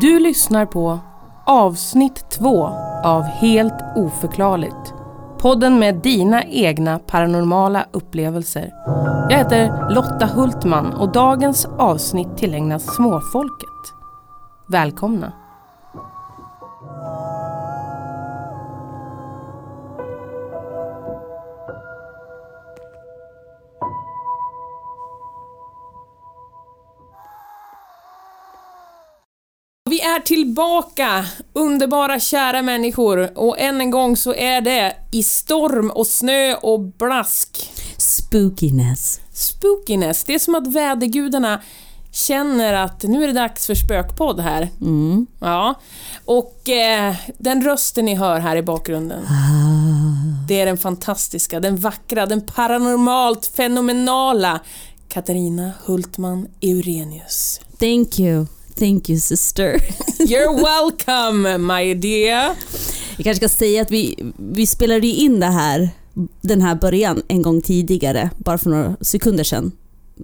Du lyssnar på avsnitt två av Helt oförklarligt. Podden med dina egna paranormala upplevelser. Jag heter Lotta Hultman och dagens avsnitt tillägnas småfolket. Välkomna! Tillbaka, underbara kära människor. Och än en gång så är det i storm och snö och blask. Spookiness. Spookiness, det är som att vädergudarna känner att nu är det dags för spökpodd här. Mm. Ja. Och eh, den rösten ni hör här i bakgrunden, det är den fantastiska, den vackra, den paranormalt fenomenala Katarina Hultman Eurenius. Thank you. Thank you sister. You're welcome my dear. Jag kanske ska säga att vi, vi spelade ju in det här, den här början en gång tidigare, bara för några sekunder sedan.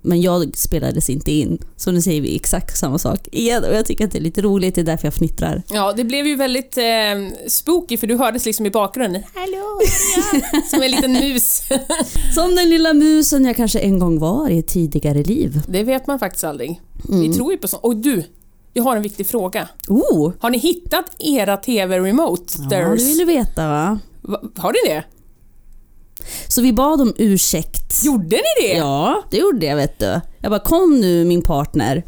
Men jag spelades inte in, så nu säger vi exakt samma sak igen och jag tycker att det är lite roligt, det är därför jag fnittrar. Ja, det blev ju väldigt eh, spooky för du hördes liksom i bakgrunden. Hallå, ja. Som en liten mus. Som den lilla musen jag kanske en gång var i ett tidigare liv. Det vet man faktiskt aldrig. Vi tror ju på sånt. Och du, jag har en viktig fråga. Oh! Har ni hittat era TV-remote? Ja, det vill du veta va? Va- Har ni det? Så vi bad om ursäkt. Gjorde ni det? Ja, det gjorde jag vet du. Jag bara kom nu min partner.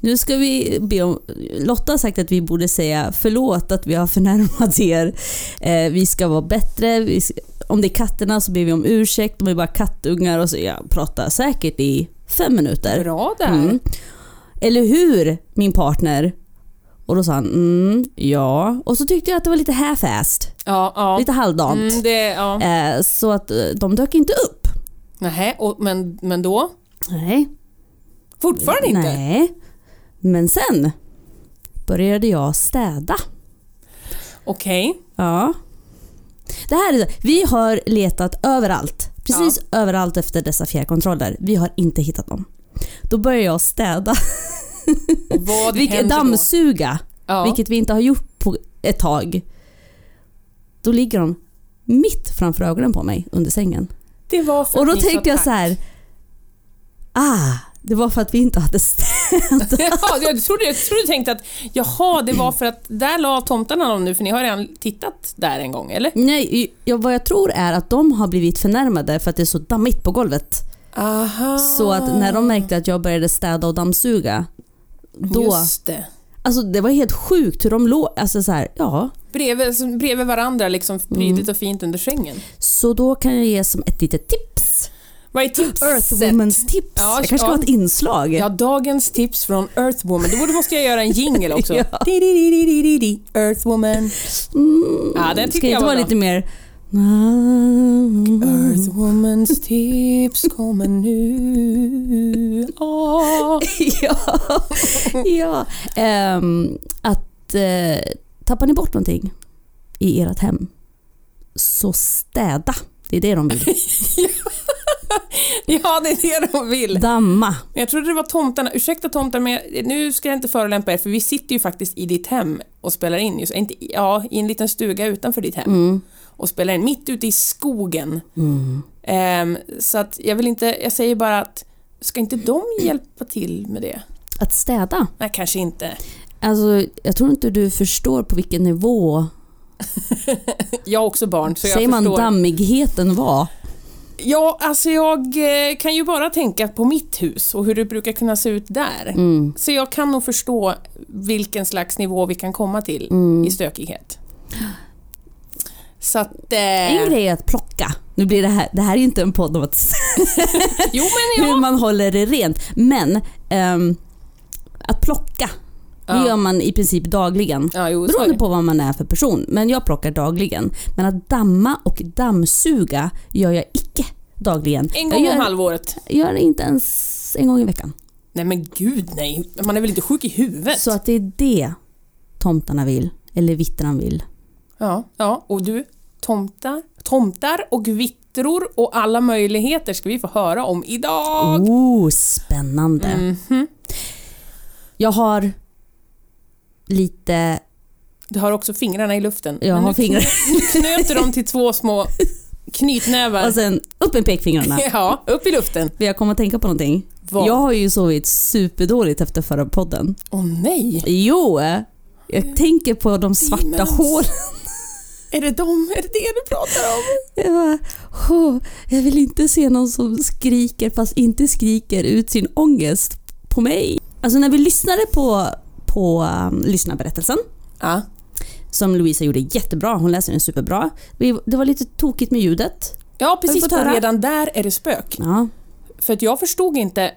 Nu ska vi be om... Lotta har sagt att vi borde säga förlåt att vi har förnärmat er. Eh, vi ska vara bättre. Ska, om det är katterna så ber vi om ursäkt. De är bara kattungar och så jag pratar säkert i fem minuter. Bra där. Mm. Eller hur min partner? Och då sa han mm, ja. Och så tyckte jag att det var lite half-assed. Ja, ja. Lite halvdant. Mm, det, ja. Eh, så att eh, de dök inte upp. Nähä, och, men, men då? Nej. Fortfarande inte? Nej. Men sen började jag städa. Okej. Ja. Det här är, vi har letat överallt. Precis överallt efter dessa fjärrkontroller. Vi har inte hittat dem. Då börjar jag städa. Och vad Vilket, dammsuga. Ja. Vilket vi inte har gjort på ett tag. Då ligger de mitt framför ögonen på mig under sängen. Det var för Och då att tänkte jag så här. Ah, det var för att vi inte hade städat. ja, jag trodde, jag trodde du tänkte att jaha, det var för att där la tomtarna dem nu för ni har redan tittat där en gång, eller? Nej, jag, vad jag tror är att de har blivit förnärmade för att det är så dammigt på golvet. Aha. Så att när de märkte att jag började städa och dammsuga, då... Just det. Alltså det var helt sjukt hur de låg, alltså så här, ja. Bredvid, alltså, bredvid varandra, liksom prydligt Mm. och fint under sängen. Så då kan jag ge som ett litet tips. Vad är tipset? Earthwomans tips. Ja, jag kanske ska ja. ha ett inslag. Ja, dagens tips från Earthwoman. Då borde- måste jag göra en jingle också. Ja. Earthwoman. Mm, Ja, den ska tycker det jag inte var vara lite mer... Earthwomans tips kommer nu. Ah. ja. ja. Ehm, att eh, tappar ni bort någonting i ert hem, så städa. Det är det de vill. Ja, det är det de vill. Damma. Jag trodde det var tomtarna. Ursäkta tomtar, men jag- nu ska jag inte förolämpa er för vi sitter ju faktiskt i ditt hem och spelar in. Just, inte, ja, i en liten stuga utanför ditt hem. Mm. Och spelar in mitt ute i skogen. Mm. Ehm, så att jag vill inte, jag säger bara att ska inte de hjälpa till med det? Att städa. Nej, kanske inte. Alltså, jag tror inte du förstår på vilken nivå, Jag har också barn, så jag säger man förstår. dammigheten var. Ja, alltså jag eh, kan ju bara tänka på mitt hus och hur det brukar kunna se ut där. Mm. Så jag kan nog förstå vilken slags nivå vi kan komma till Mm. i stökighet. Så att... En Eh, grej är att plocka. Nu blir det här, det här är inte en podd om att jo men hur ja. man håller det rent. Men ehm, att plocka, det Ja. gör man i princip dagligen. Ja, jo, Beroende det. på vad man är för person. Men jag plockar dagligen. Men att damma och dammsuga gör jag icke dagligen. En jag gång gör, om halvåret. Jag gör det inte ens en gång i veckan. Nej men gud nej. Man är väl inte sjuk i huvudet? Så att det är det tomtarna vill. Eller vittran vill. Ja, ja. Och du, tomtar, tomtar och vittror och alla möjligheter ska vi få höra om idag. Oh, spännande. Mhm. Jag har lite... Du har också fingrarna i luften. Jag Men har fingrar. Nu knöt du dem till två små knytnävar. Och sen upp med pekfingrarna. Ja, upp i luften. Jag kommer att tänka på någonting. Vad? Jag har ju sovit superdåligt efter förra podden. Åh nej! Jo, jag tänker på de svarta Demons. hålen. Är det dem? Är det det du pratar om? Jag, bara, "Åh, jag vill inte se någon som skriker fast inte skriker ut sin ångest på mig. Alltså när vi lyssnade på, på um, lyssnarberättelsen Ja. som Louisa gjorde jättebra, hon läser den superbra. Vi, det var lite tokigt med ljudet. Ja, precis. höra? redan där är det spök. Ja, För att jag förstod inte.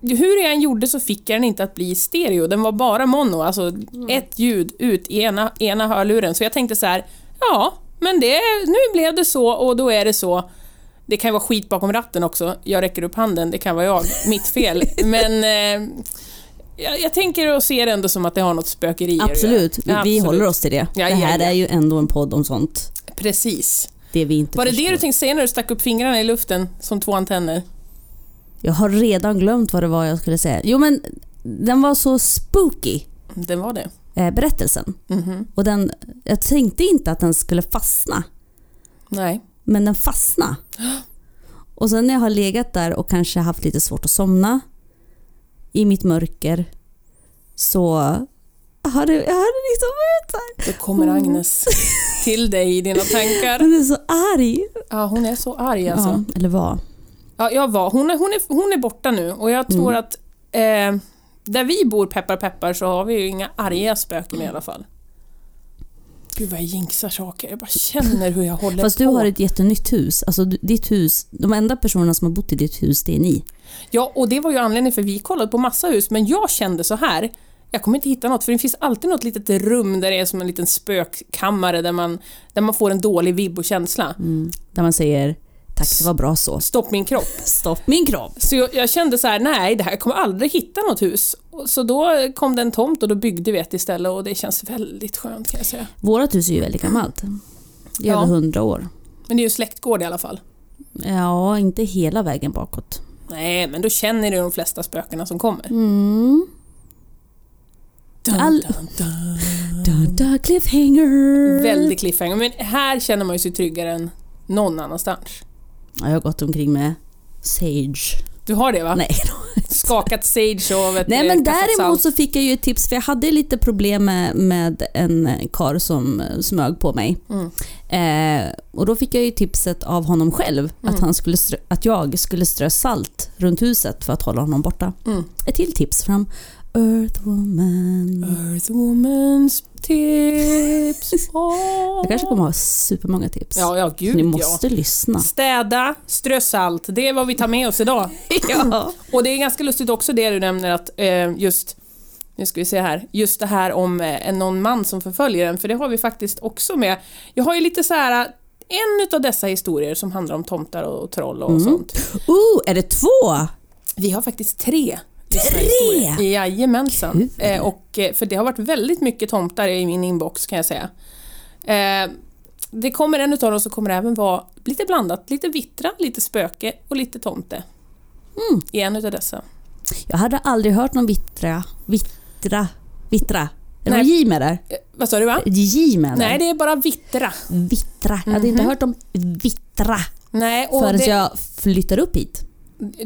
Hur jag än gjorde så fick jag den inte att bli stereo. Den var bara mono, alltså ett ljud ut i ena, ena hörluren. Så jag tänkte så här, ja, men det, nu blev det så och då är det så. Det kan vara skit bakom ratten också. Jag räcker upp handen, det kan vara jag, mitt fel. Men eh, jag, jag tänker och ser ändå som att det har något spökeri absolut. Vi, Absolut. håller oss till det. Ja, det här ja, ja. är ju ändå en podd om sånt. Precis. Det vi inte Var det förstår. det du tänkte säga när du stack upp fingrarna i luften som två antenner? Jag har redan glömt vad det var jag skulle säga. Jo men den var så spooky, Det var det. Eh, berättelsen. Mhm. Och den, jag tänkte inte att den skulle fastna. Nej. Men den fastnade. Och sen när jag har legat där och kanske haft lite svårt att somna i mitt mörker så har det, jag hade liksom varit så här. Då kommer Agnes till dig i dina tankar. Hon är så arg. Ja, hon är så arg alltså. Ja, eller var. Ja, jag var. Hon är, hon, är, hon är borta nu och jag tror Mm. att eh, där vi bor, peppar peppar, så har vi ju inga arga spöken i alla fall. Gud vad jag jinxar saker. Jag bara känner hur jag håller Fast på. du har ett jättenytt hus. Alltså ditt hus, de enda personerna som har bott i ditt hus det är ni. Ja, och det var ju anledningen för vi kollade på massa hus, men jag kände så här. Jag kommer inte hitta något, för det finns alltid något litet rum där det är som en liten spökkammare där man, där man får en dålig vibb och känsla. Mm. Där man säger tack det var bra så. Stopp min kropp. Stopp min kropp. Så jag, jag kände så här, nej, det här jag kommer aldrig hitta något hus. Så då kom det en tomt och då byggde vi ett istället och det känns väldigt skönt kan jag säga. Vårat hus är ju väldigt gammalt. Det är Ja. över hundra år. Men det är ju släktgård i alla fall. Ja, inte hela vägen bakåt. Nej, men då känner du de flesta spökena som kommer. Mm. Dun, All- dun. Dun, dun, cliffhanger. Väldigt cliffhanger, men här känner man ju sig tryggare än någon annanstans. Ja, jag har gått omkring med Sage. Du har det va? Nej, Skakat sage och vet Nej men däremot så fick jag ju ett tips för jag hade lite problem med, med en kar som smög på mig. Mm. Eh, och då fick jag ju tipset av honom själv Mm. att, han skulle strö, att jag skulle strö salt runt huset för att hålla honom borta. Mm. Ett till tips från Earthwoman. Earthwoman's tips. Jag kanske kommer ha supermånga tips. Ja, ja Så gud Ni ja. måste lyssna. Städa, strö salt, det är vad vi tar med oss idag. Ja. Och det är ganska lustigt också det du nämner att eh, just nu ska vi se här, just det här om eh, någon man som förföljer en, för det har vi faktiskt också med. Jag har ju lite så här en utav dessa historier som handlar om tomtar och troll och Mm. sånt. Oh, är det två? Vi har faktiskt tre. Tre? Jajamensan. Kul. Eh, och, eh, för det har varit väldigt mycket tomtar i min inbox kan jag säga. Eh, det kommer en utav dem som kommer även vara lite blandat, lite vittra, lite spöke och lite tomte. Mm. I en utav dessa. Jag hade aldrig hört någon vittra. Vittra. Vittra. Är det J med där? Eh, vad sa du va? J med Nej, det är bara vittra. Vittra. Jag hade inte Mhm. hört om vittra Nej, och förrän det, jag flyttar upp hit.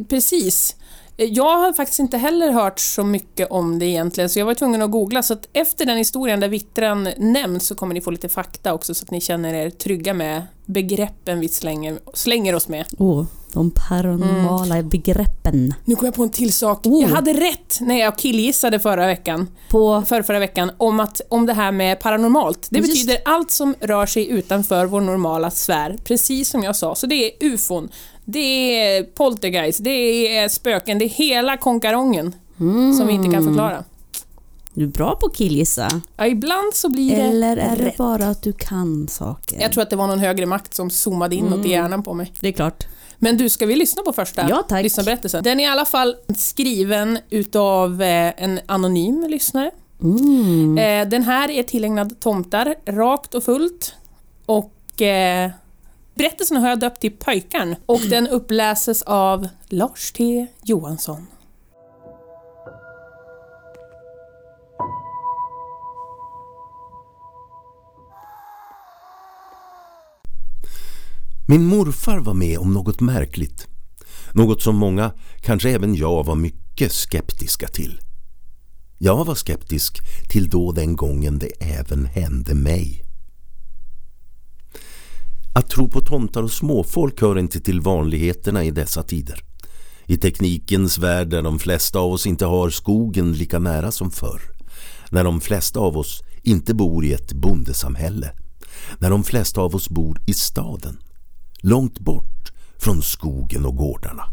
Precis. Jag har faktiskt inte heller hört så mycket om det egentligen, så jag var tvungen att googla. Så att efter den historien där vittran nämns så kommer ni få lite fakta också så att ni känner er trygga med begreppen vi slänger, slänger oss med. Åh, de paranormala begreppen. Nu kom jag på en till sak. Oh. Jag hade rätt när jag killgissade förra veckan, På... för förra veckan om, att, om det här med paranormalt. Det Just. betyder allt som rör sig utanför vår normala sfär, precis som jag sa. Så det är ufon, det är poltergeist, det är spöken, det är hela konkarongen Mm. som vi inte kan förklara. Du är bra på att killgissa. Ja, ibland så blir det Eller är det rätt. bara att du kan saker? Jag tror att det var någon högre makt som zoomade in något i Mm. hjärnan på mig. Det är klart. Men du, ska vi lyssna på första Ja, tack. lyssnarberättelsen? Den är i alla fall skriven utav eh, en anonym lyssnare. Mm. Eh, den här är tillägnad tomtar, rakt och fullt. Och eh, Berättelsen har jag döpt till Pojkarn och den uppläses av Lars T Johansson. Min morfar var med om något märkligt. Något som många, kanske även jag, var mycket skeptiska till. Jag var skeptisk till då den gången det även hände mig. Att tro på tomtar och småfolk hör inte till vanligheterna i dessa tider. I teknikens värld där de flesta av oss inte har skogen lika nära som förr. När de flesta av oss inte bor i ett bondesamhälle. När de flesta av oss bor i staden. Långt bort från skogen och gårdarna.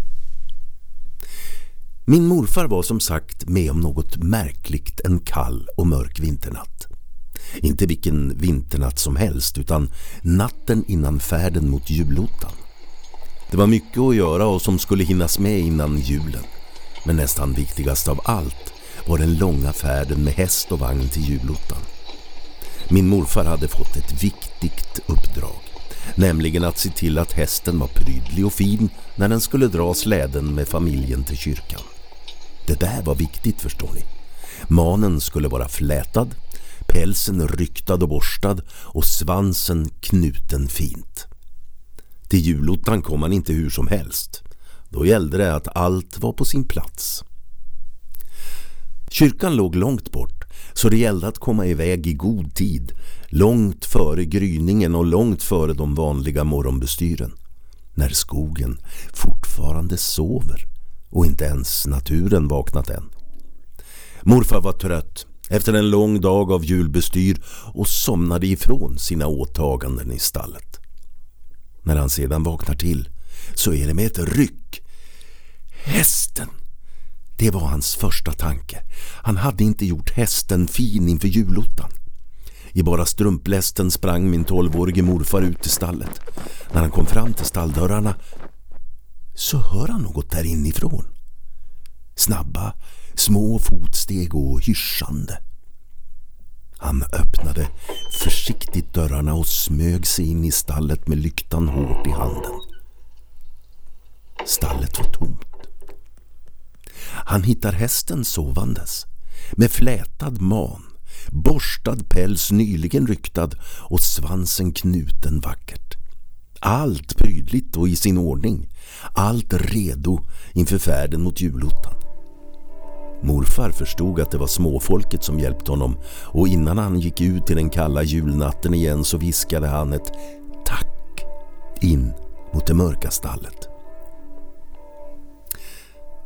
Min morfar var som sagt med om något märkligt en kall och mörk vinternatt. Inte vilken vinternatt som helst utan natten innan färden mot julottan. Det var mycket att göra och som skulle hinnas med innan julen. Men nästan viktigast av allt var den långa färden med häst och vagn till julottan. Min morfar hade fått ett viktigt uppdrag. Nämligen att se till att hästen var prydlig och fin när den skulle dra släden med familjen till kyrkan. Det där var viktigt förstår ni. Manen skulle vara flätad, pälsen ryktad och borstad och svansen knuten fint. Till julottan kom han inte hur som helst. Då gällde det att allt var på sin plats. Kyrkan låg långt bort så det gällde att komma iväg i god tid, långt före gryningen och långt före de vanliga morgonbestyren. När skogen fortfarande sover och inte ens naturen vaknat än. Morfar var trött efter en lång dag av julbestyr och somnade ifrån sina åtaganden i stallet. När han sedan vaknar till så är det med ett ryck. Hästen! Det var hans första tanke. Han hade inte gjort hästen fin inför julottan. I bara strumplästen sprang min tolvårige morfar ut i stallet. När han kom fram till stalldörrarna så hör han något där inifrån. Snabba, små fotsteg och hyschande. Han öppnade försiktigt dörrarna och smög sig in i stallet med lyktan hårt i handen. Stallet var tomt. Han hittar hästen sovandes med flätad man, borstad päls nyligen ryktad och svansen knuten vackert. Allt prydligt och i sin ordning. Allt redo inför färden mot julottan. Morfar förstod att det var småfolket som hjälpt honom och innan han gick ut i den kalla julnatten igen så viskade han ett tack in mot det mörka stallet.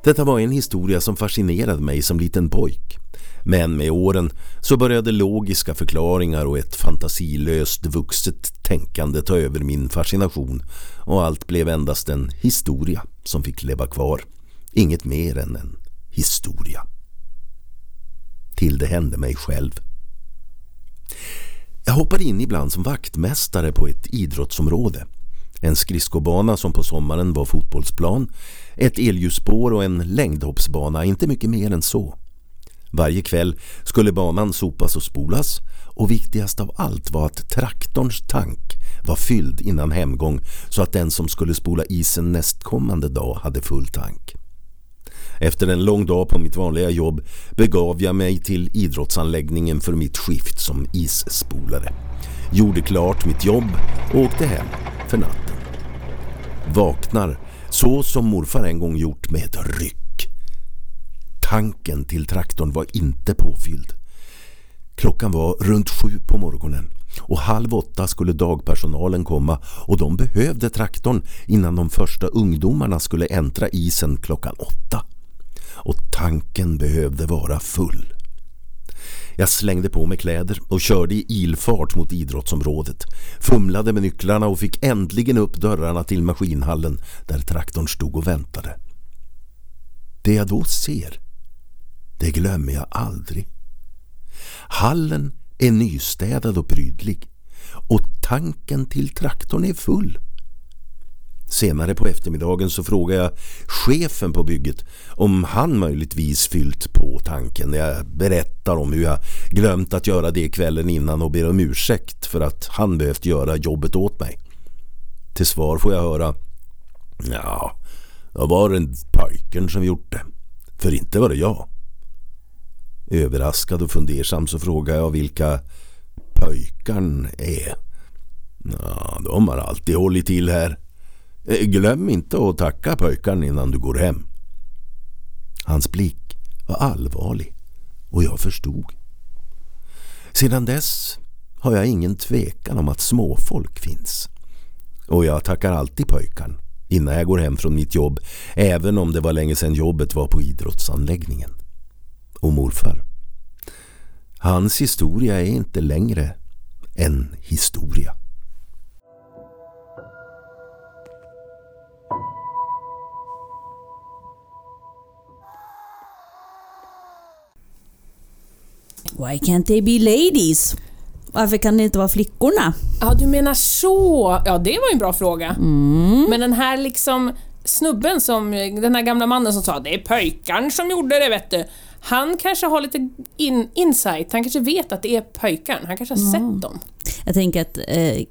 Detta var en historia som fascinerade mig som liten pojk. Men med åren så började logiska förklaringar och ett fantasilöst vuxet tänkande ta över min fascination och allt blev endast en historia som fick leva kvar. Inget mer än en historia. Till det hände mig själv. Jag hoppade in ibland som vaktmästare på ett idrottsområde. En skridskobana som på sommaren var fotbollsplan, ett elljusspår och en längdhoppsbana, inte mycket mer än så. Varje kväll skulle banan sopas och spolas och viktigast av allt var att traktorns tank var fylld innan hemgång så att den som skulle spola isen nästkommande dag hade full tank. Efter en lång dag på mitt vanliga jobb begav jag mig till idrottsanläggningen för mitt skift som isspolare. Gjorde klart mitt jobb och åkte hem för natten. Vaknar så som morfar en gång gjort med ett ryck. Tanken till traktorn var inte påfylld. Klockan var runt sju på morgonen och halv åtta skulle dagpersonalen komma och de behövde traktorn innan de första ungdomarna skulle äntra isen klockan åtta och tanken behövde vara full. Jag slängde på mig kläder och körde i ilfart mot idrottsområdet. Fumlade med nycklarna och fick äntligen upp dörrarna till maskinhallen där traktorn stod och väntade. Det jag då ser, det glömmer jag aldrig. Hallen är nystädad och prydlig och tanken till traktorn är full. Senare på eftermiddagen så frågade jag chefen på bygget om han möjligtvis fyllt på tanken. Jag berättar om hur jag glömt att göra det kvällen innan och ber om ursäkt för att han behövt göra jobbet åt mig. Till svar får jag höra Ja, det var en pojken som gjort det. För inte var det jag. Överraskad och fundersam så frågar jag vilka pojkarn är. Ja, de har alltid hållit till här. Eh, glöm inte att tacka pojkarna innan du går hem. Hans blick var allvarlig och jag förstod. Sedan dess har jag ingen tvekan om att småfolk finns. Och jag tackar alltid pojkarn innan jag går hem från mitt jobb även om det var länge sedan jobbet var på idrottsanläggningen. Och morfar. Hans historia är inte längre en historia. Why can't they be ladies? Varför kan det inte vara flickorna? Ja, du menar så. Ja, det var ju en bra fråga. Men den här liksom snubben som, den här gamla mannen som sa det är pojkarn som gjorde det vet du. Han kanske har lite in, insight, han kanske vet att det är pojkarn, han kanske har sett dem. Jag tänker att eh,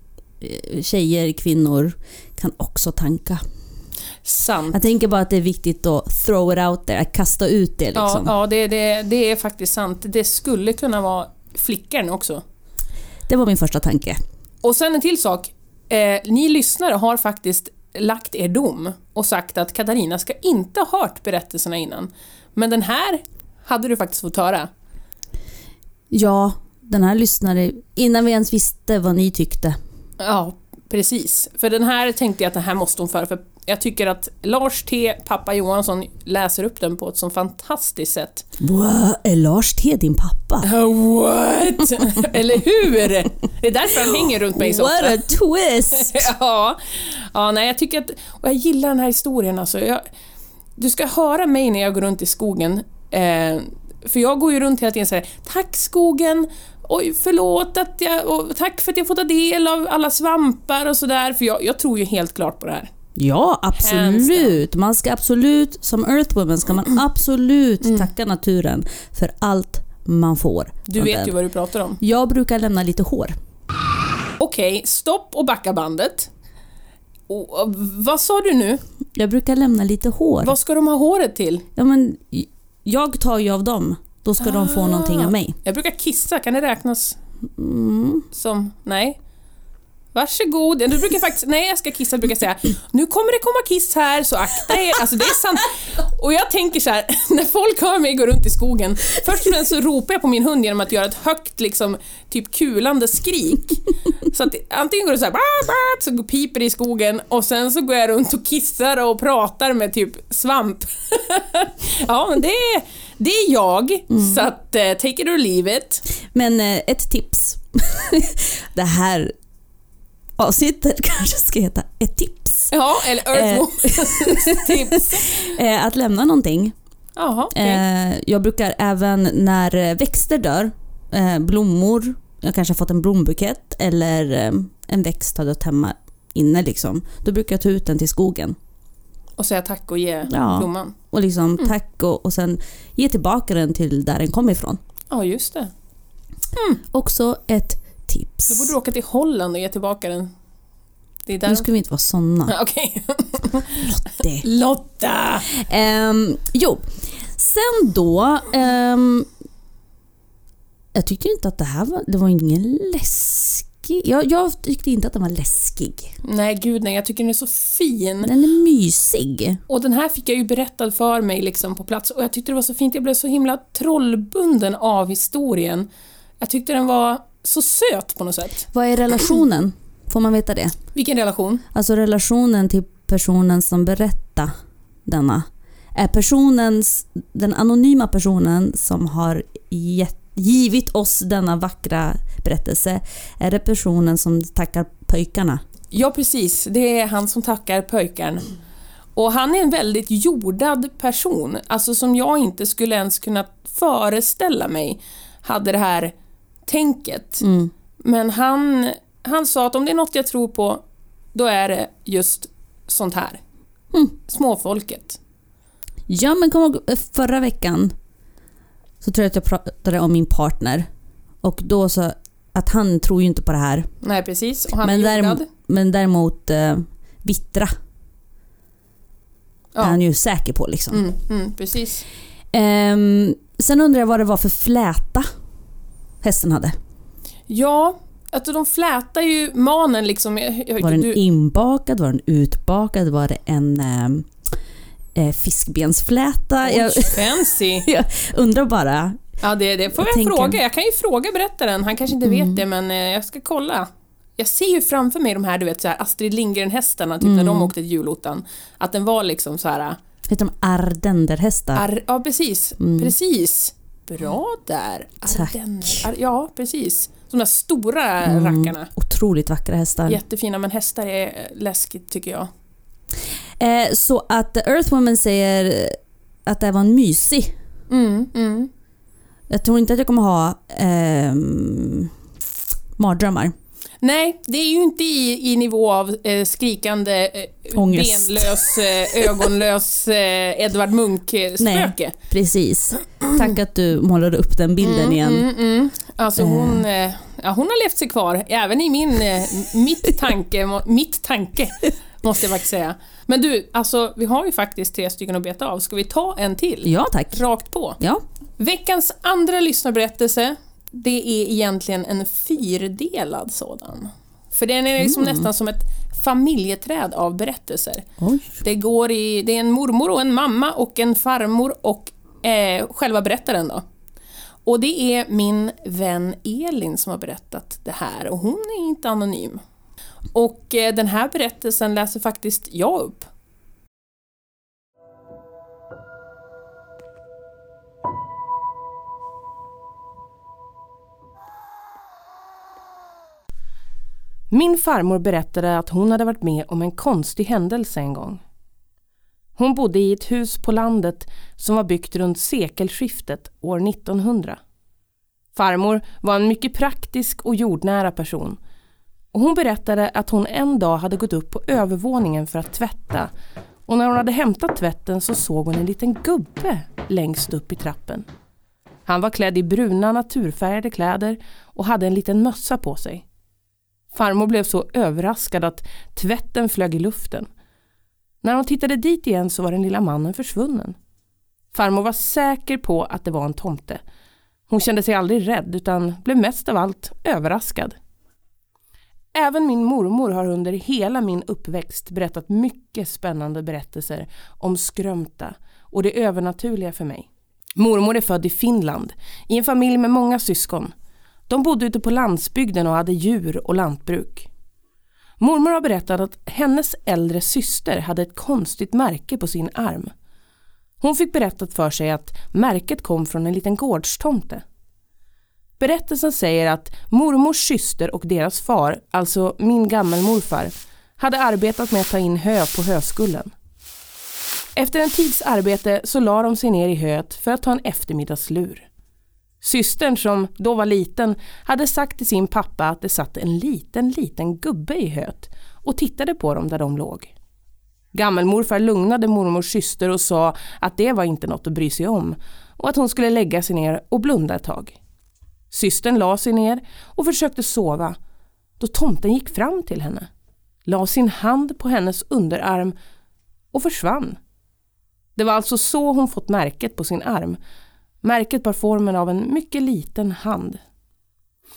tjejer, kvinnor kan också tanka. Sant. Jag tänker bara att det är viktigt att throw it out there, att kasta ut det Ja, liksom. ja det, det, det är faktiskt sant. Det skulle kunna vara flickan också. Det var min första tanke. Och sen en till sak. Eh, ni lyssnare har faktiskt lagt er dom och sagt att Katarina ska inte ha hört berättelserna innan. Men den här hade du faktiskt fått höra. Ja, den här lyssnade innan vi ens visste vad ni tyckte. Ja, precis. För den här tänkte jag att den här måste hon föra. För jag tycker att Lars T, pappa Johansson, läser upp den på ett så fantastiskt sätt. Wow, är Lars T din pappa? What? Eller hur? Det är därför han hänger runt mig så What a twist! Ja, ja nej, jag tycker att... Och jag gillar den här historien alltså. Jag, du ska höra mig när jag går runt i skogen. Eh, för jag går ju runt hela tiden och säger Tack skogen! Oj, förlåt att jag... Och tack för att jag får ta del av alla svampar och sådär. För jag, jag tror ju helt klart på det här. Ja, absolut. Man ska absolut, som Earthwoman ska man absolut tacka naturen för allt man får. Du vet den. ju vad du pratar om. Jag brukar lämna lite hår. Okej, stopp och backa bandet. Och, och, vad sa du nu? Jag brukar lämna lite hår. Vad ska de ha håret till? Ja, men jag tar ju av dem. Då ska de få någonting av mig. Jag brukar kissa, kan det räknas Mm. som... Nej? Varsågod. Du brukar faktiskt, nej jag ska kissa, jag brukar säga nu kommer det komma kiss här så akta er. Alltså det är sant. Och jag tänker så här, när folk hör mig gå runt i skogen, först och främst så ropar jag på min hund genom att göra ett högt liksom typ kulande skrik. Så att antingen går det så här, "Bah, bah", så piper det i skogen och sen så går jag runt och kissar och pratar med typ svamp. Ja men det är, det är jag, så att eh, take it or leave it. Men eh, ett tips. det här avsnittet kanske ska heta ett tips. Ja, eller Earthwoman's tips. Eh, att lämna någonting. Jaha, okej. Eh, jag brukar även när eh, växter dör, eh, blommor, jag kanske har fått en blombukett eller eh, en växt har dött hemma inne liksom. Då brukar jag ta ut den till skogen. Och säga tack och ge Ja. blomman. Och liksom Mm. tack och, och sen ge tillbaka den till där den kom ifrån. Ja, just det. Också ett tips. Då borde du åka till Holland och ge tillbaka den. Det är där Nu ska vi inte vara såna. Okej. Det. Lotta! Ehm, jo, sen då. ehm, jag tyckte inte att det här var, det var ingen läskig. Jag, jag tyckte inte att den var läskig. Nej, gud nej. Jag tycker den är så fin. Den är mysig. Och den här fick jag ju berättad för mig liksom på plats och jag tyckte det var så fint. Jag blev så himla trollbunden av historien. Jag tyckte den var så söt på något sätt. Vad är relationen? Får man veta det? Vilken relation? Alltså relationen till personen som berättar denna. Är personens, den anonyma personen som har gett, givit oss denna vackra berättelse, är det personen som tackar pojkarna? Ja, precis. Det är han som tackar pojkarn. Och han är en väldigt jordad person, alltså som jag inte skulle ens kunna föreställa mig hade det här tänket. Mm. Men han, han sa att om det är något jag tror på, då är det just sånt här. Mm. Småfolket. Ja, men kom ihåg, eh, förra veckan så tror jag att jag pratade om min partner. Och då så att han tror ju inte på det här. Nej, precis. Och han Men, är däremot, men däremot eh, vittra är Ja. han ju säker på liksom. Mm, mm, precis. Ehm, sen undrar jag vad det var för fläta hästen hade. Ja, Alltså de flätar ju manen liksom. Jag- Var den du- inbakad? Var den utbakad? Var det en eh, eh, fiskbensfläta? Oj, Jag fancy. jag undrar bara. Ja, det, det får Jag jag, tänker- fråga. Jag kan ju fråga berättaren. Han kanske inte Mm. vet det, men eh, jag ska kolla. Jag ser ju framför mig de här, du vet, så här Astrid Lindgren-hästarna, typ när Mm. de åkte till julottan. Att den var liksom så här... Heter de ardenderhästar? Ar, ja, precis. Precis. Bra där. Mm. Tack. Ardenner. Ar, ja, precis. De där stora Mm. rackarna. Otroligt vackra hästar. Jättefina, men hästar är eh, läskigt tycker jag. Eh, så att Earthwoman säger att det var en mysig. Mm, mm. Jag tror inte att jag kommer ha ehm, mardrömmar. Nej, det är ju inte i, i nivå av eh, skrikande, eh, Ångest. benlös, eh, ögonlös eh, Edvard Munch-spöke. Precis. Tack att du målade upp den bilden igen. Mm, mm. Alltså hon, eh, ja, hon har levt sig kvar, även i min, eh, mitt tanke, mitt tanke, måste jag faktiskt säga. Men du, alltså vi har ju faktiskt tre stycken att beta av. Ska vi ta en till? Ja, tack. Rakt på. Ja. Veckans andra lyssnarberättelse, det är egentligen en fyrdelad sådan. För den är liksom nästan som ett familjeträd av berättelser. Oj. Det, går i, det är en mormor och en mamma och en farmor och eh, själva berättaren då. Och det är min vän Elin som har berättat det här och hon är inte anonym. Och eh, den här berättelsen läser faktiskt jag upp. Min farmor berättade att hon hade varit med om en konstig händelse en gång. Hon bodde i ett hus på landet som var byggt runt sekelskiftet år 1900. Farmor var en mycket praktisk och jordnära person och hon berättade att hon en dag hade gått upp på övervåningen för att tvätta och när hon hade hämtat tvätten så såg hon en liten gubbe längst upp i trappen. Han var klädd i bruna naturfärgade kläder och hade en liten mössa på sig. Farmor blev så överraskad att tvätten flög i luften. När hon tittade dit igen så var den lilla mannen försvunnen. Farmor var säker på att det var en tomte. Hon kände sig aldrig rädd utan blev mest av allt överraskad. Även min mormor har under hela min uppväxt berättat mycket spännande berättelser om skrömta och det övernaturliga för mig. Mormor är född i Finland, i en familj med många syskon. De bodde ute på landsbygden och hade djur och lantbruk. Mormor har berättat att hennes äldre syster hade ett konstigt märke på sin arm. Hon fick berättat för sig att märket kom från en liten gårdstomte. Berättelsen säger att mormors syster och deras far, alltså min gammelmorfar, hade arbetat med att ta in hö på höskullen. Efter en tids arbete så la de sig ner i höet för att ta en eftermiddagslur. Systern som då var liten hade sagt till sin pappa att det satt en liten, liten gubbe i höet och tittade på dem där de låg. Gammelmorfar lugnade mormors syster och sa att det var inte något att bry sig om och att hon skulle lägga sig ner och blunda ett tag. Systern la sig ner och försökte sova då tomten gick fram till henne, la sin hand på hennes underarm och försvann. Det var alltså så hon fått märket på sin arm. Märket bar formen av en mycket liten hand.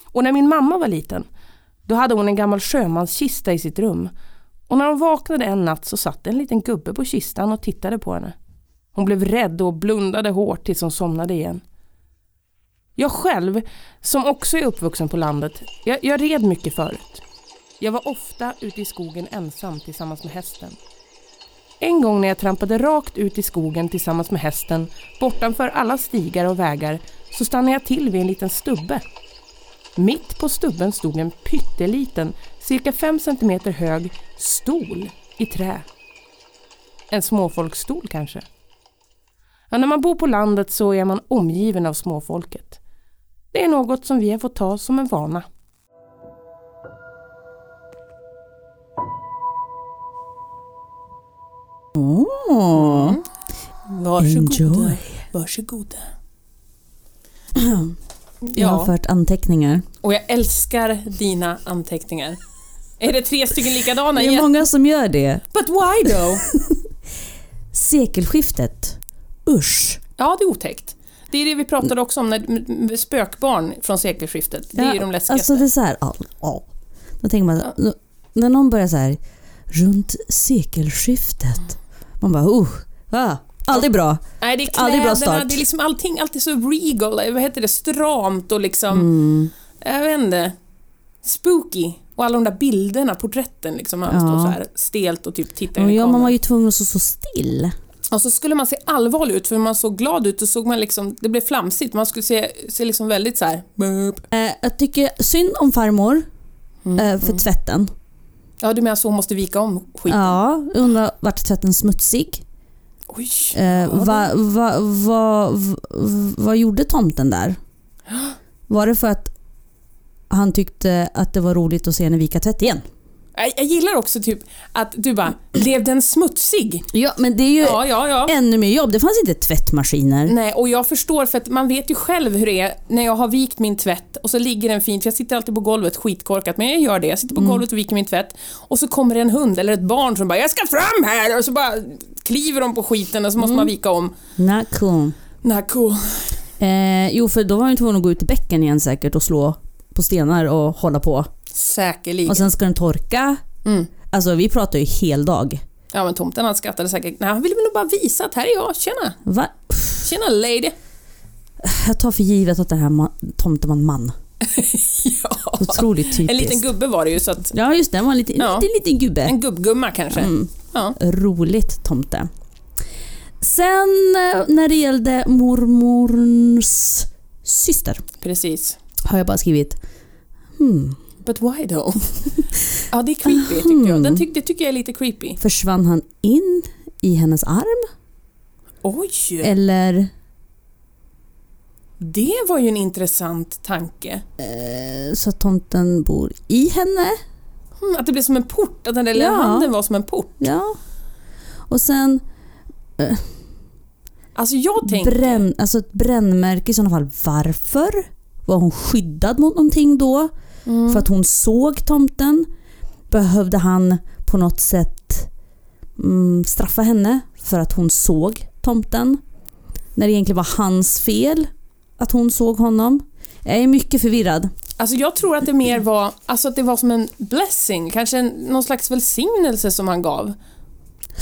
Och när min mamma var liten, då hade hon en gammal sjömanskista i sitt rum. Och när hon vaknade en natt så satt en liten gubbe på kistan och tittade på henne. Hon blev rädd och blundade hårt tills hon somnade igen. Jag själv, som också är uppvuxen på landet, jag, jag red mycket förut. Jag var ofta ute i skogen ensam tillsammans med hästen. En gång när jag trampade rakt ut i skogen tillsammans med hästen, bortanför alla stigar och vägar, så stannade jag till vid en liten stubbe. Mitt på stubben stod en pytteliten, cirka 5 cm hög, stol i trä. En småfolksstol kanske. Ja, när man bor på landet så är man omgiven av småfolket. Det är något som vi har fått ta som en vana. Åh, enjoy. Varsågoda. Jag har Ja, fört anteckningar. och jag älskar dina anteckningar. Är det tre stycken likadana Det är många som gör det. But why though? Sekelskiftet. Usch. Ja, det är otäckt. Det är det vi pratade också om, när, spökbarn från sekelskiftet. Det är ju de läskigaste. Alltså det är så här, ja, ja. Då tänker man, n- när någon börjar så här, runt sekelskiftet. Man bara, uh, ah, aldrig bra. Nej, det är aldrig bra kläderna, start. det är liksom allting alltid så regal, vad heter det, stramt och liksom, Mm. jag vet inte, spooky. Och alla de där bilderna, porträtten liksom, han Ja. står så här stelt och typ tittar in Och i ja, man var ju tvungen att stå så still. Och så skulle man se allvarlig ut, för man såg glad ut, då såg man liksom, det blev flamsigt, man skulle se, se liksom väldigt så här. Eh, jag tycker synd om farmor Mm, eh, för tvätten. Ja, du menar så hon måste vika om skiten? Ja, undrar vart tvätten smutsig? Oj. Eh, Ja, va, va, va, vad gjorde tomten där? Var det för att han tyckte att det var roligt att se henne vika tvätt igen? Jag, gillar också typ att du bara, blev den smutsig? Ja, men det är ju Ja, ja, ja. ännu mer jobb. Det fanns inte tvättmaskiner. Nej, och jag förstår för att man vet ju själv hur det är när jag har vikt min tvätt och så ligger den fint, jag sitter alltid på golvet skitkorkat, men jag gör det. Jag sitter på golvet och viker min tvätt och så kommer det en hund eller ett barn som bara “Jag ska fram här!” och så bara kliver de på skiten och så måste man vika om. Nej, cool. Nej, cool. Eh, jo, för då var han tvungen att gå ut i bäcken igen säkert och slå på stenar och hålla på. Säkerligen. Och sen ska den torka. Mm. Alltså vi pratar ju hel dag. Ja, men tomten han skrattade säkert. Nej, han ville väl bara visa att här är jag. Tjena! Va? Tjena lady! Jag tar för givet att den här ma- tomten var en man. ja. Otroligt typiskt. En liten gubbe var det ju, så att... Ja, just det. Var en liten, Ja. liten, liten gubbe. En gubbgumma kanske. Mm. Ja. Roligt tomte. Sen eh, när det gällde mormors syster Precis. har jag bara skrivit hmm, But why though? ja, det är creepy tyckte jag. Den tyck, det tycker jag är lite creepy. försvann han in i hennes arm? Oj! Eller Det var ju en intressant tanke. eh, så att tomten bor i henne? Hmm, att det blev som en port, att den där lilla Ja. handen var som en port. Ja. Och sen Alltså jag tänker... bränn, alltså ett brännmärke i sådana fall. Varför? Var hon skyddad mot någonting då? Mm. För att hon såg tomten? Behövde han på något sätt mm, straffa henne för att hon såg tomten? När det egentligen var hans fel att hon såg honom? Jag är mycket förvirrad. Alltså jag tror att det mer var, alltså att det var som en blessing, kanske en, någon slags välsignelse som han gav.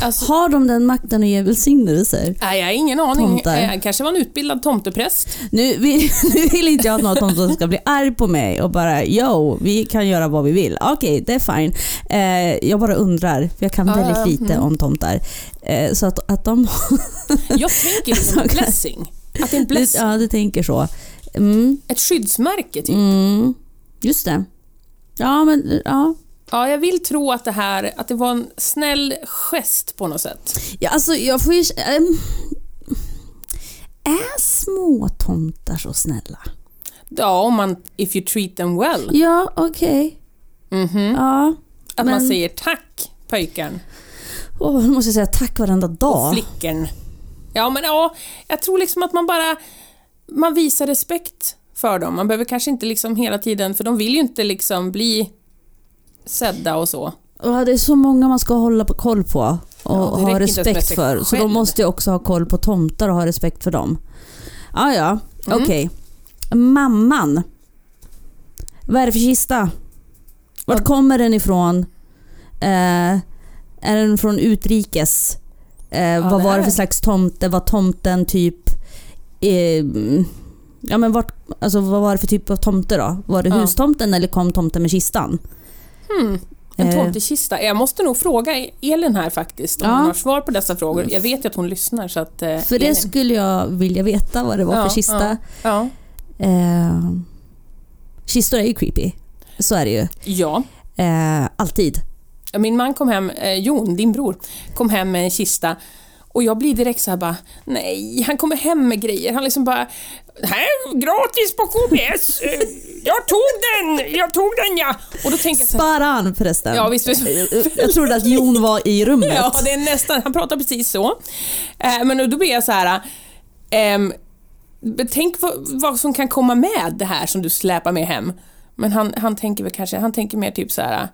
Alltså, Har de den makten att ge välsignelser? nej, jag har ingen aning. Tomtar. Eh, kanske var en utbildad tomtepräst. Nu vill, nu vill inte jag att någon tomte ska bli arg på mig och bara yo, vi kan göra vad vi vill. Okej, det är fine. Eh, jag bara undrar, för jag kan Ja, väldigt lite mm. om tomtar. Eh, så att, att de... Jag tänker liksom en blessing. Att det är en blessing. ja, du tänker så. Mm, Ett skyddsmärke typ. mm, just det. Ja, men ja. Ja, jag vill tro att det här, att det var en snäll gest på något sätt. ja alltså jag får ju... ehm, är små tomtar så snälla? Ja, om man, if you treat them well. Ja, okej. Mhm. Ja. Att man Men- säger tack pojken Åh, nu måste jag säga tack varenda och dag. flickan. Ja, men ja, jag tror liksom att man bara, man visar respekt för dem. Man behöver kanske inte liksom hela tiden, för de vill ju inte liksom bli sedda och så. Ja, det är så många man ska hålla på koll på och Ja, ha respekt för. Så de måste ju också ha koll på tomtar och ha respekt för dem. Ah, ja, Mm. okej. Mamman. Vad är det för kista? Vart Ja. kommer den ifrån? Eh, är den från utrikes? Eh, vad det var det för slags tomte? Var tomten typ... Eh, ja, men vart, alltså, vad var det för typ av tomte då? Var det Ja. hustomten eller kom tomten med kistan? Hmm. En Eh. tomtekista. Jag måste nog fråga Elin här faktiskt, om Ja. hon har svar på dessa frågor. Jag vet ju att hon lyssnar så att... Eh, För det Elin. skulle jag vilja veta vad det var Ja, för kista. Ja. Eh, kistor är ju creepy. Så är det ju. ja. Eh, alltid. Min man kom hem, eh, Jon, din bror, kom hem med en kista och jag blir direkt så här bara, nej, han kommer hem med grejer. Han liksom bara, här, gratis på KBS, eh, jag tog den, jag tog den ja. Och då tänker jag så här, Sparan förresten. ja visst, visst. Jag trodde att Jon var i rummet. Ja, det är nästan, han pratar precis så. Eh, men då blir jag så här, ehm, tänk vad, som kan komma med det här som du släpar med hem. Men han, han tänker väl kanske, han tänker mer typ så här.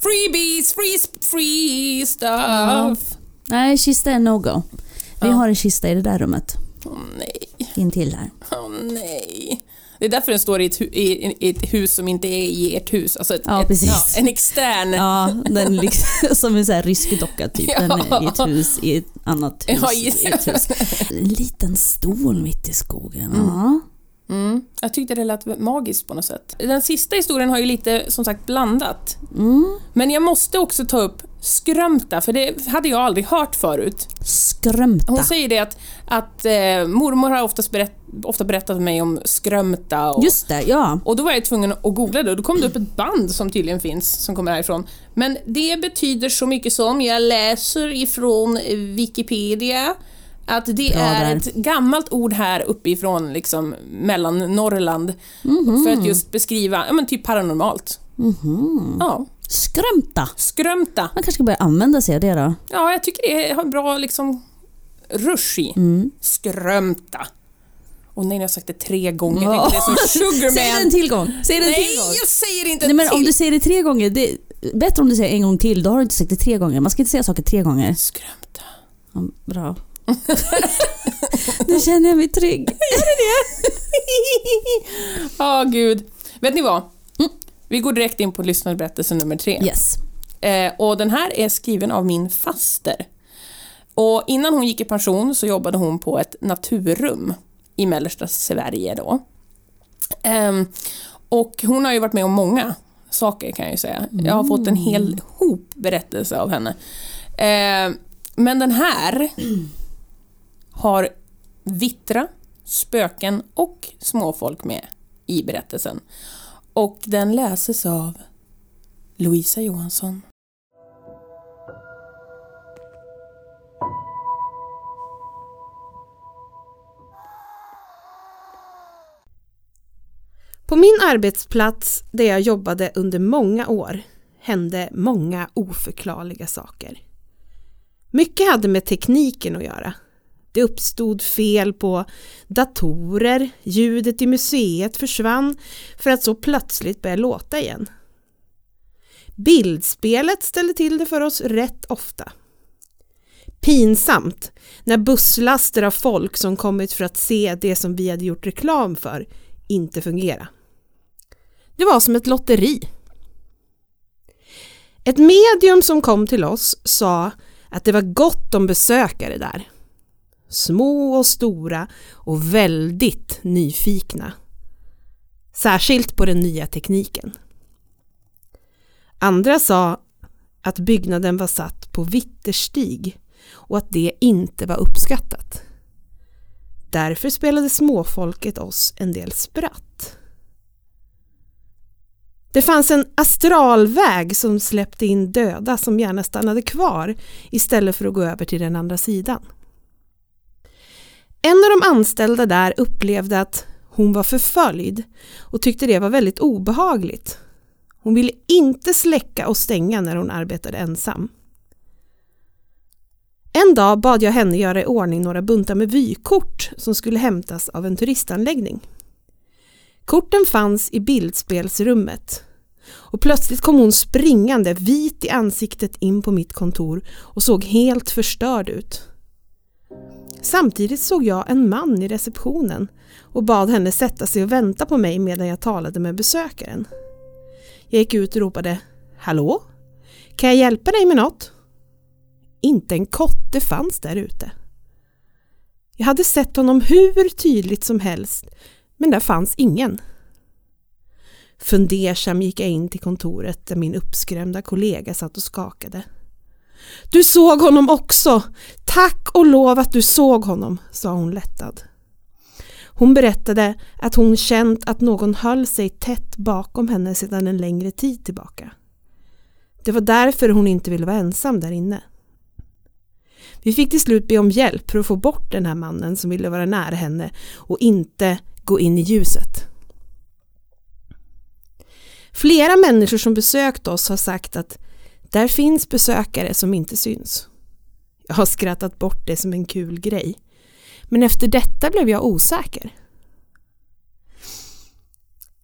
Freebies, free, free stuff. Nej, kista är no-go. Vi Ja. har en kista i det där rummet. Åh, nej. intill här. Åh nej. Det är därför den står i ett, hu- i, ett hus som inte är i ert hus. Alltså ett, Ja, ett, precis. en extern. Ja, den liksom, som en sån här rysk docka typ. Den är i ett hus i ett annat hus. Ja, i ett hus. En liten stol mitt i skogen. Ja. Mm. Jag tyckte det lät magiskt på något sätt. Den sista historien har ju lite som sagt blandat. Mm. Men jag måste också ta upp Skrömta, för det hade jag aldrig hört förut. Skrömta. Hon säger det att, att eh, mormor har oftast berätt, ofta berättat för mig om Skrömta och, Just det, ja. och då var jag tvungen att googla det och då kom det upp ett band som tydligen finns som kommer härifrån. Men det betyder så mycket som, jag läser ifrån Wikipedia, att det Bra är där. ett gammalt ord här uppifrån liksom mellan Norrland för att just beskriva, ja men typ paranormalt. Ja, Skrömta. Skrömta. Man kanske ska börja använda sig av det då. Ja, jag tycker det har en bra liksom rush i. Mm. Skrömta. Och nej, jag har sagt det tre gånger. Jag tänkte det är som Säg det en Sugarman. till gång. Säg det en Nej, till gång. jag säger inte Nej, men till. om du säger det tre gånger, det är bättre om du säger en gång till. Då har du inte sagt det tre gånger. Man ska inte säga saker tre gånger. Skrömta. Ja, bra. nu känner jag mig trygg. Ja, gud. Vet ni vad? Mm. Vi går direkt in på lyssnarberättelse nummer tre. Yes. Eh, och den här är skriven av min faster. Och innan hon gick i pension så jobbade hon på ett naturrum i mellersta Sverige då. Ehm, och hon har ju varit med om många saker kan jag ju säga. Jag har fått en hel hop berättelser av henne. Ehm, men den här har vittra, spöken och småfolk med i berättelsen. Och den läses av Louisa Johansson. På min arbetsplats där jag jobbade under många år hände många oförklarliga saker. Mycket hade med tekniken att göra. Det uppstod fel på datorer, ljudet i museet försvann för att så plötsligt börja låta igen. Bildspelet ställde till det för oss rätt ofta. Pinsamt när busslaster av folk som kommit för att se det som vi hade gjort reklam för inte fungera. Det var som ett lotteri. Ett medium som kom till oss sa att det var gott om besökare där. Små och stora och väldigt nyfikna. Särskilt på den nya tekniken. Andra sa att byggnaden var satt på Vitterstig och att det inte var uppskattat. Därför spelade småfolket oss en del spratt. Det fanns en astralväg som släppte in döda som gärna stannade kvar istället för att gå över till den andra sidan. En av de anställda där upplevde att hon var förföljd och tyckte det var väldigt obehagligt. Hon ville inte släcka och stänga när hon arbetade ensam. En dag bad jag henne göra i ordning några buntar med vykort som skulle hämtas av en turistanläggning. Korten fanns i bildspelsrummet och plötsligt kom hon springande vit i ansiktet in på mitt kontor och såg helt förstörd ut. Samtidigt såg jag en man i receptionen och bad henne sätta sig och vänta på mig medan jag talade med besökaren. Jag gick ut och ropade Hallå? Kan jag hjälpa dig med något? Inte en kotte fanns där ute. Jag hade sett honom hur tydligt som helst men där fanns ingen. Fundersam gick jag in till kontoret där min uppskrämda kollega satt och skakade. Du såg honom också! Tack och lov att du såg honom, sa hon lättad. Hon berättade att hon känt att någon höll sig tätt bakom henne sedan en längre tid tillbaka. Det var därför hon inte ville vara ensam där inne. Vi fick till slut be om hjälp för att få bort den här mannen som ville vara nära henne och inte gå in i ljuset. Flera människor som besökt oss har sagt att där finns besökare som inte syns. Jag har skrattat bort det som en kul grej. Men efter detta blev jag osäker.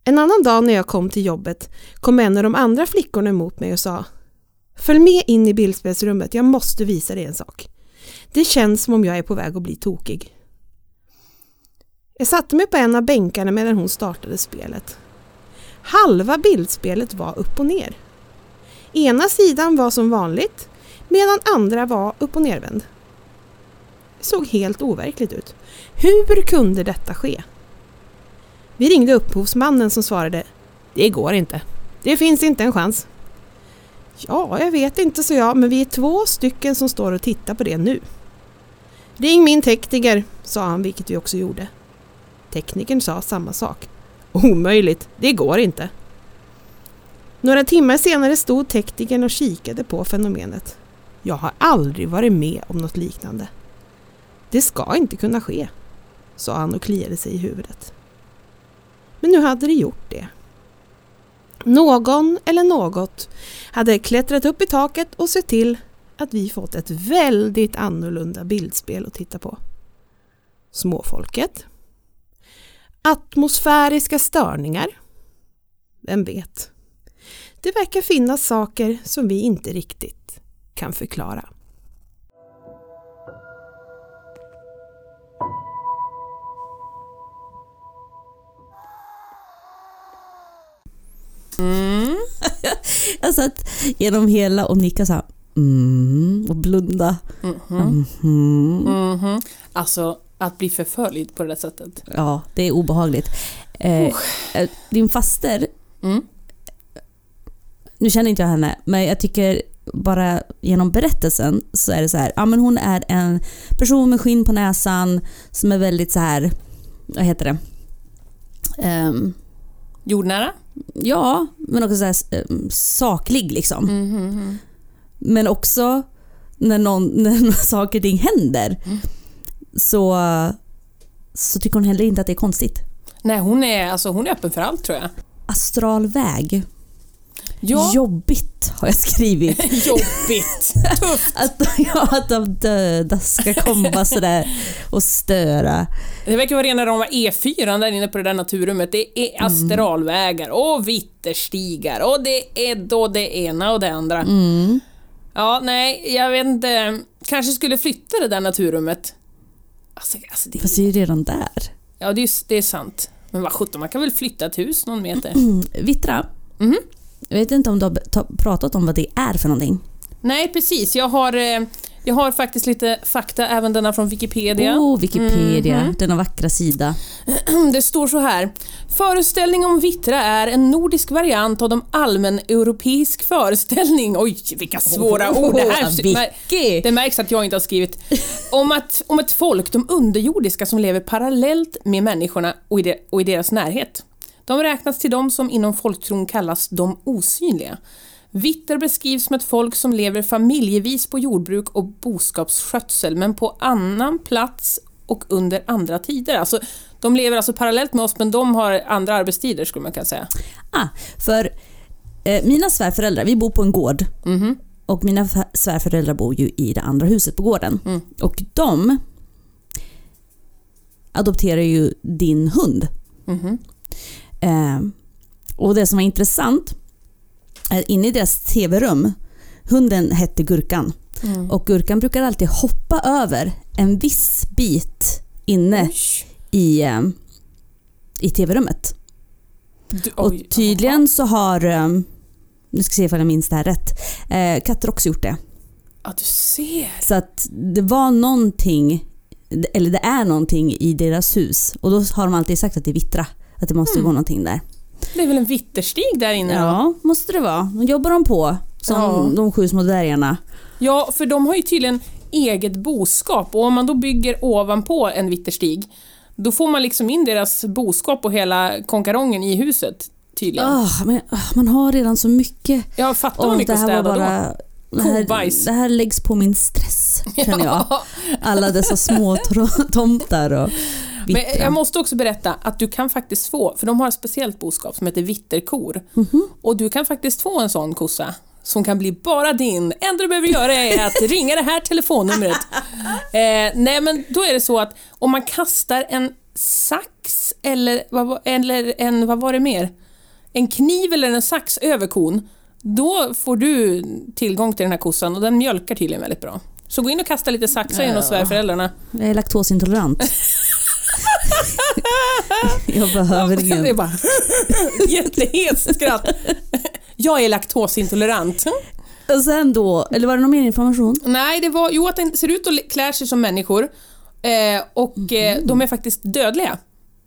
En annan dag när jag kom till jobbet kom en av de andra flickorna emot mig och sa Följ med in i bildspelsrummet, jag måste visa dig en sak. Det känns som om jag är på väg att bli tokig. Jag satte mig på en av bänkarna medan hon startade spelet. Halva bildspelet var upp och ner. Ena sidan var som vanligt medan andra var upp och nervänd. Det såg helt overkligt ut. Hur kunde detta ske? Vi ringde upphovsmannen som svarade Det går inte. Det finns inte en chans. Ja, jag vet inte, så jag, men vi är två stycken som står och tittar på det nu. Ring min tekniker, sa han, vilket vi också gjorde. Teknikern sa samma sak. Omöjligt, det går inte. Några timmar senare stod teknikern och kikade på fenomenet. Jag har aldrig varit med om något liknande. Det ska inte kunna ske, sa han och kliade sig i huvudet. Men nu hade det gjort det. Någon eller något hade klättrat upp i taket och sett till att vi fått ett väldigt annorlunda bildspel att titta på. Småfolket. Atmosfäriska störningar. Vem vet? Det verkar finnas saker som vi inte riktigt kan förklara. Mm. Jag satt genom hela och nickade så här, mm, och blunda. Mhm. Mhm. Mhm. Alltså, att bli förföljd på det där sättet. Ja, det är obehagligt. Eh, eh, din faster, Mm. Nu känner inte jag henne, men jag tycker bara genom berättelsen så är det så här, ja men hon är en person med skinn på näsan som är väldigt så här, vad heter det? Ehm, Jordnära? ja, men också så här, ehm, saklig liksom. Mhm. Men också när, någon, när saker och ting händer så, så tycker hon heller inte att det är konstigt. Nej, hon är, alltså, hon är öppen för allt tror jag. Astralväg. Ja, Jobbigt har jag skrivit. jobbigt. Tufft. Att, ja, att de döda ska komma sådär och störa. Det verkar vara rena rama E4 där inne på det där naturrummet. Det är astralvägar och vitterstigar och det är då det ena och det andra. Mm. Ja, nej, jag vet inte. Kanske skulle flytta det där naturrummet. Alltså, alltså det, Fast det är ju redan där. ja, det är, det är sant. Men vad sjutton, man kan väl flytta ett hus någon meter? Mm. Vittra. Mhm. Jag vet inte om du har ta- pratat om vad det är för någonting. Nej, precis. Jag har, eh, jag har faktiskt lite fakta, även denna från Wikipedia. Oh, Wikipedia, Mhm. denna vackra sida. Det står så här. Föreställning om vittra är en nordisk variant av de allmän-europeisk föreställning. Oj, vilka svåra ord det här! Det märks att jag inte har skrivit. Om, att, om ett folk, de underjordiska, som lever parallellt med människorna och i, de, och i deras närhet. De räknas till de som inom folktron kallas de osynliga. Vitter beskrivs som ett folk som lever familjevis på jordbruk och boskapsskötsel, men på annan plats och under andra tider. Alltså, de lever alltså parallellt med oss, men de har andra arbetstider skulle man kunna säga. Ah, för eh, mina svärföräldrar, vi bor på en gård. Mhm. Och mina svärföräldrar bor ju i det andra huset på gården. Mm. Och de adopterar ju din hund. Mhm. Eh, och det som var intressant är inne i deras tv-rum, hunden hette Gurkan. Mm. Och Gurkan brukar alltid hoppa över en viss bit inne Oj. i, eh, i tv-rummet. Och tydligen så har, um, nu ska jag se ifall jag minns det här rätt, eh, katter också gjort det. Ja, du ser. Så att det var någonting, eller det är någonting i deras hus. Och då har de alltid sagt att det är vittra. Att det måste Mm. gå någonting där. Det är väl en vitterstig där inne då? Ja, måste det vara. Då jobbar de på, som Ja. de sju små dvärgarna. Ja, för de har ju tydligen eget boskap och om man då bygger ovanpå en vitterstig, då får man liksom in deras boskap och hela konkarongen i huset, tydligen. Ah, men, ah, man har redan så mycket. Jag fattar vad mycket det att städa var då. bara... Det här, det här läggs på min stress, känner jag. Ja. Alla dessa små tomtar och Men jag måste också berätta att du kan faktiskt få, för de har ett speciellt boskap som heter vitterkor. Mhm. Och du kan faktiskt få en sån kossa som kan bli bara din. Enda du behöver göra är att ringa det här telefonnumret. Eh, nej men då är det så att om man kastar en sax eller, eller en, vad var det mer? En kniv eller en sax över kon, då får du tillgång till den här kossan och den mjölkar tydligen väldigt bra. Så gå in och kasta lite saxar Ja. svärföräldrarna. Jag är laktosintolerant. Jag behöver Det är ingen. bara jättehest skratt. Jag är laktosintolerant. Och sen då, eller var det någon mer information? Nej, det var jo att den ser ut och klär sig som människor eh, och eh, Mhm. de är faktiskt dödliga.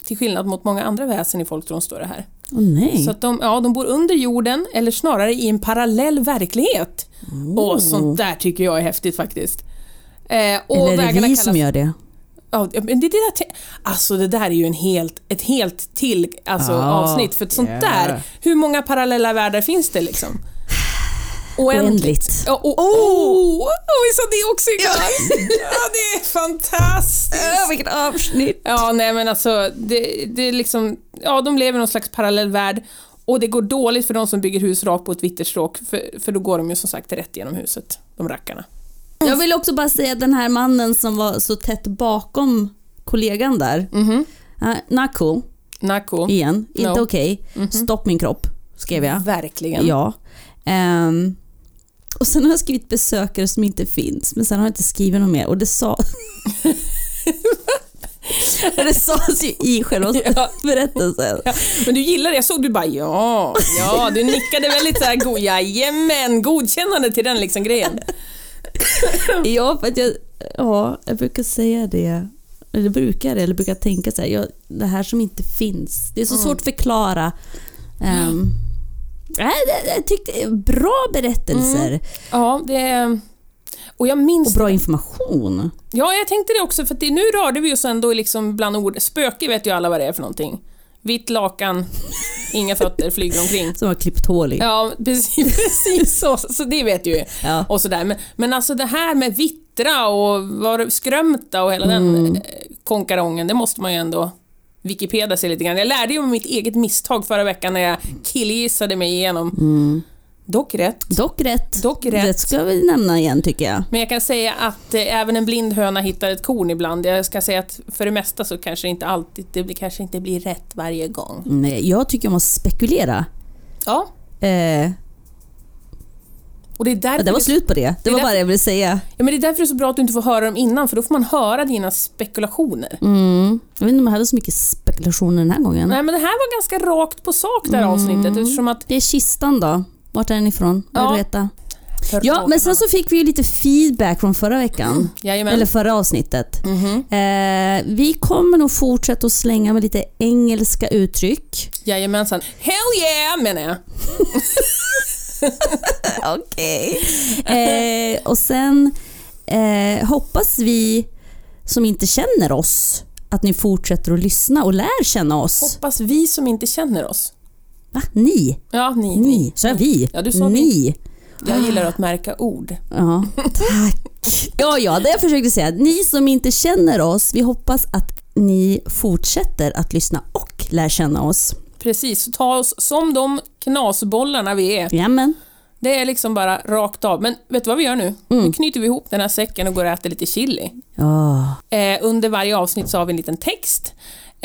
Till skillnad mot många andra väsen i folktron står det här. Åh nej. Så att de, ja, de bor under jorden eller snarare i en parallell verklighet. Och sånt där tycker jag är häftigt faktiskt. Eh, och eller är det vi kallas- som gör det? Ja, men det, det, där, alltså det där är ju en helt, ett helt till alltså, Ja, avsnitt. För ett sånt ja. där, hur många parallella världar finns det liksom? Oändligt. Ja, och, oh! oh, vi sa det också igår! Ja, det är fantastiskt! vilket avsnitt! Ja, nej men alltså, det, det är liksom, ja de lever i någon slags parallell värld och det går dåligt för de som bygger hus rakt på ett vitt stråk för, för då går de ju som sagt rätt genom huset, de rackarna. Jag vill också bara säga att den här mannen som var så tätt bakom kollegan där, Mhm. uh, not cool, Nako. igen, inte No. okej. Stopp min kropp, skrev jag. Verkligen. Ja. Ehm, och sen har jag skrivit besökare som inte finns, men sen har jag inte skrivit något mer och det sa... det sades ju i själva Ja. berättelsen. Ja, men du gillar det, jag såg du bara ja, ja, du nickade väldigt såhär, go, jajamän, godkännande till den liksom grejen. Ja, för att jag, ja, jag brukar säga det. Eller brukar det, eller brukar tänka så här, ja, det här som inte finns. Det är så Mm. svårt att förklara. Um, jag tyckte bra berättelser Ja, det... Och jag minns... och bra information. Ja, jag tänkte det också, för nu rörde vi oss ändå liksom bland ord. Spöke vet ju alla vad det är för någonting. Vitt lakan, inga fötter, flyger omkring. Som har klippt hål i. Ja, precis, precis så, så det vet ju. Ja. Och sådär. Men, men alltså det här med vittra och var, skrömta och hela Mm. den eh, konkarongen, det måste man ju ändå Wikipedia sig lite grann. Jag lärde ju om mitt eget misstag förra veckan när jag killgissade mig igenom. Dock rätt. Dock rätt. Dock rätt. Det ska vi nämna igen tycker jag. Men jag kan säga att eh, även en blind höna hittar ett korn ibland. Jag ska säga att för det mesta så kanske det inte alltid, det blir, kanske inte blir rätt varje gång. Nej, jag tycker om att spekulera. Ja, Eh, och det är därför ja, det var slut på det. Det Det var därför- bara det jag ville säga. Ja, men det är därför det är så bra att du inte får höra dem innan, för då får man höra dina spekulationer. Mm. Jag vet inte om jag hade så mycket spekulationer den här gången. Nej, men det här var ganska rakt på sak det här Mm. avsnittet eftersom att... Det är kistan då. Vart är den ifrån? Vill Ja. du veta? Ja, men sen så fick vi ju lite feedback från förra veckan. Jajamän. Eller förra avsnittet. Mhm. Eh, vi kommer nog fortsätta att slänga med lite engelska uttryck. Jajamensan. Hell yeah menar jag. Okej. Eh, och sen eh, hoppas vi som inte känner oss att ni fortsätter att lyssna och lär känna oss. Hoppas vi som inte känner oss. Va? Ni? Ja, ni. Ni? Så är vi? Ja, du sa ni. Jag gillar att märka ord. Ja, tack. Ja, ja, det jag försökte säga. Ni som inte känner oss, vi hoppas att ni fortsätter att lyssna och lär känna oss. Precis, ta oss som de knasbollarna vi är. Jamen. Det är liksom bara rakt av. Men vet du vad vi gör nu? Nu knyter vi ihop den här säcken och går och äter lite chili. Ja. Eh, under varje avsnitt så har vi en liten text.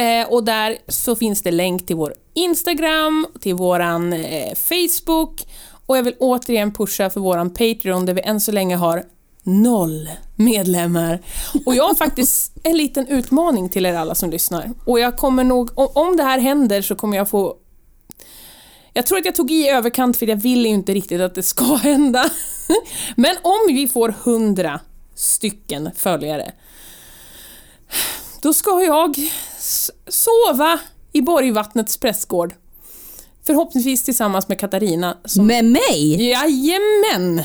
Eh, och där så finns det länk till vår Instagram, till våran eh, Facebook och jag vill återigen pusha för våran Patreon där vi än så länge har noll medlemmar. Och jag har faktiskt en liten utmaning till er alla som lyssnar. Och jag kommer nog, om- det här händer så kommer jag få jag tror att jag tog i överkant för jag vill ju inte riktigt att det ska hända. Men om vi får 100 stycken följare då ska jag sova i Borgvattnets prästgård. Förhoppningsvis tillsammans med Katarina. Som, Med mig? Jajamän!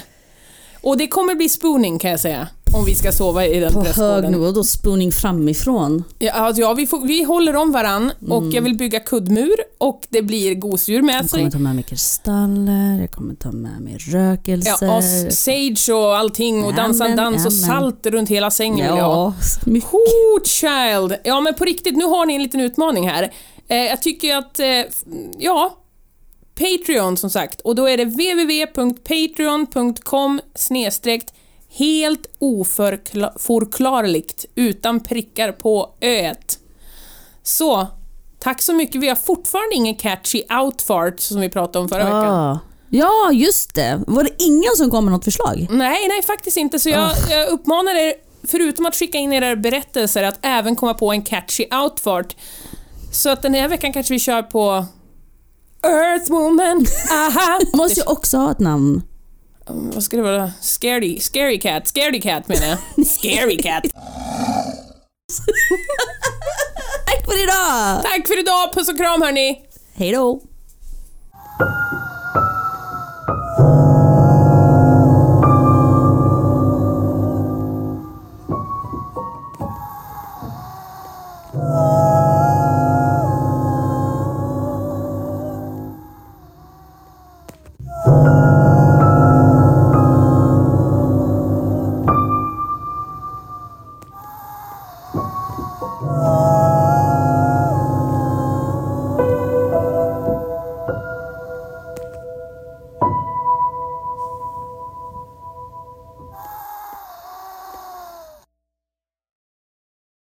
Och det kommer bli spooning kan jag säga. Om vi ska sova i den På hög nivå, då spooning framifrån. Ja, alltså, ja vi, får, vi håller om varann och jag vill bygga kuddmur och det blir gosedjur med Jag kommer ta med mig kristaller, jag kommer ta med mig Ja, rökelser. och sage och allting och dansa dans och salt runt hela sängen vill jag ha. Ja, mycket. Oh child! Ja men på riktigt, nu har ni en liten utmaning här. Eh, jag tycker att, eh, ja, Patreon som sagt. Och då är det www.patreon.com snedstreckt helt oförklarligt utan prickar på öet. Så, tack så mycket. Vi har fortfarande ingen catchy outfart som vi pratade om förra veckan. Ja. just det. Var det ingen som kom med något förslag? Nej, nej faktiskt inte. Så jag, jag uppmanar er, förutom att skicka in era berättelser, att även komma på en catchy outfart. Så att den här veckan kanske vi kör på Earthwoman. Aha! Du måste ju också ha ett namn. Vad ska det vara? Scaredy, scary cat, scaredy cat menar jag. Scary cat. Tack för idag! Tack för idag, puss och kram hörni! Hej då!